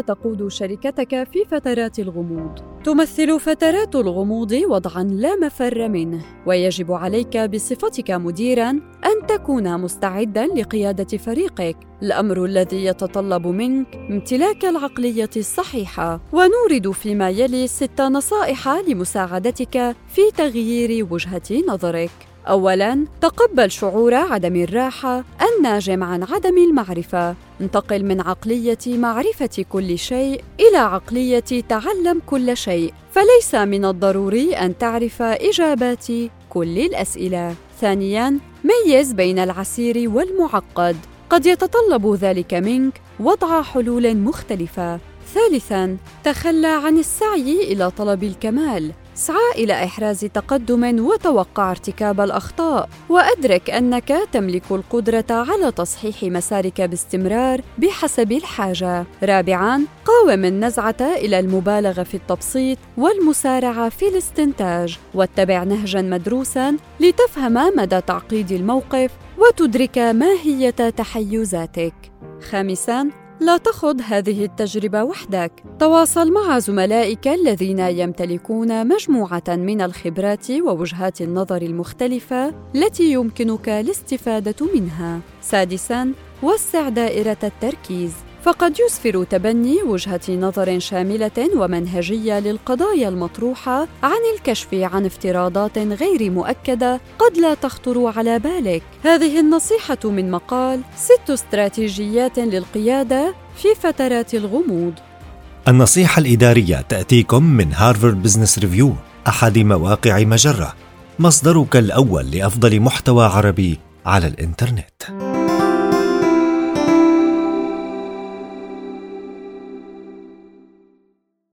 تقود شركتك في فترات الغموض؟ تمثل فترات الغموض وضعا لا مفر منه ويجب عليك بصفتك مديرا أن تكون مستعدا لقيادة فريقك. الأمر الذي يتطلب منك امتلاك العقلية الصحيحة. ونورد فيما يلي ست نصائح لمساعدتك في تغيير وجهة نظرك. اولا تقبل شعور عدم الراحة الناجم عن عدم المعرفة. انتقل من عقلية معرفة كل شيء إلى عقلية تعلم كل شيء. فليس من الضروري أن تعرف إجابات كل الأسئلة. ثانيا ميز بين العسير والمعقد. قد يتطلب ذلك منك وضع حلول مختلفة. ثالثا تخلى عن السعي إلى طلب الكمال. اسعى إلى إحراز تقدم وتوقع ارتكاب الأخطاء وأدرك أنك تملك القدرة على تصحيح مسارك باستمرار بحسب الحاجة. رابعا قاوم النزعة إلى المبالغة في التبسيط والمسارعة في الاستنتاج. واتبع نهجا مدروسا لتفهم مدى تعقيد الموقف وتدرك ماهية تحيزاتك. خامسا لا تخض هذه التجربة وحدك، تواصل مع زملائك الذين يمتلكون مجموعة من الخبرات ووجهات النظر المختلفة التي يمكنك الاستفادة منها. سادساً، وسع دائرة التركيز. فقد يسفر تبني وجهة نظر شاملة ومنهجية للقضايا المطروحة عن الكشف عن افتراضات غير مؤكدة قد لا تخطر على بالك. هذه النصيحة من مقال ست استراتيجيات للقيادة في فترات الغموض. النصيحة الإدارية تأتيكم من هارفارد بزنس ريفيو أحد مواقع مجرة، مصدرك الأول لأفضل محتوى عربي على الإنترنت.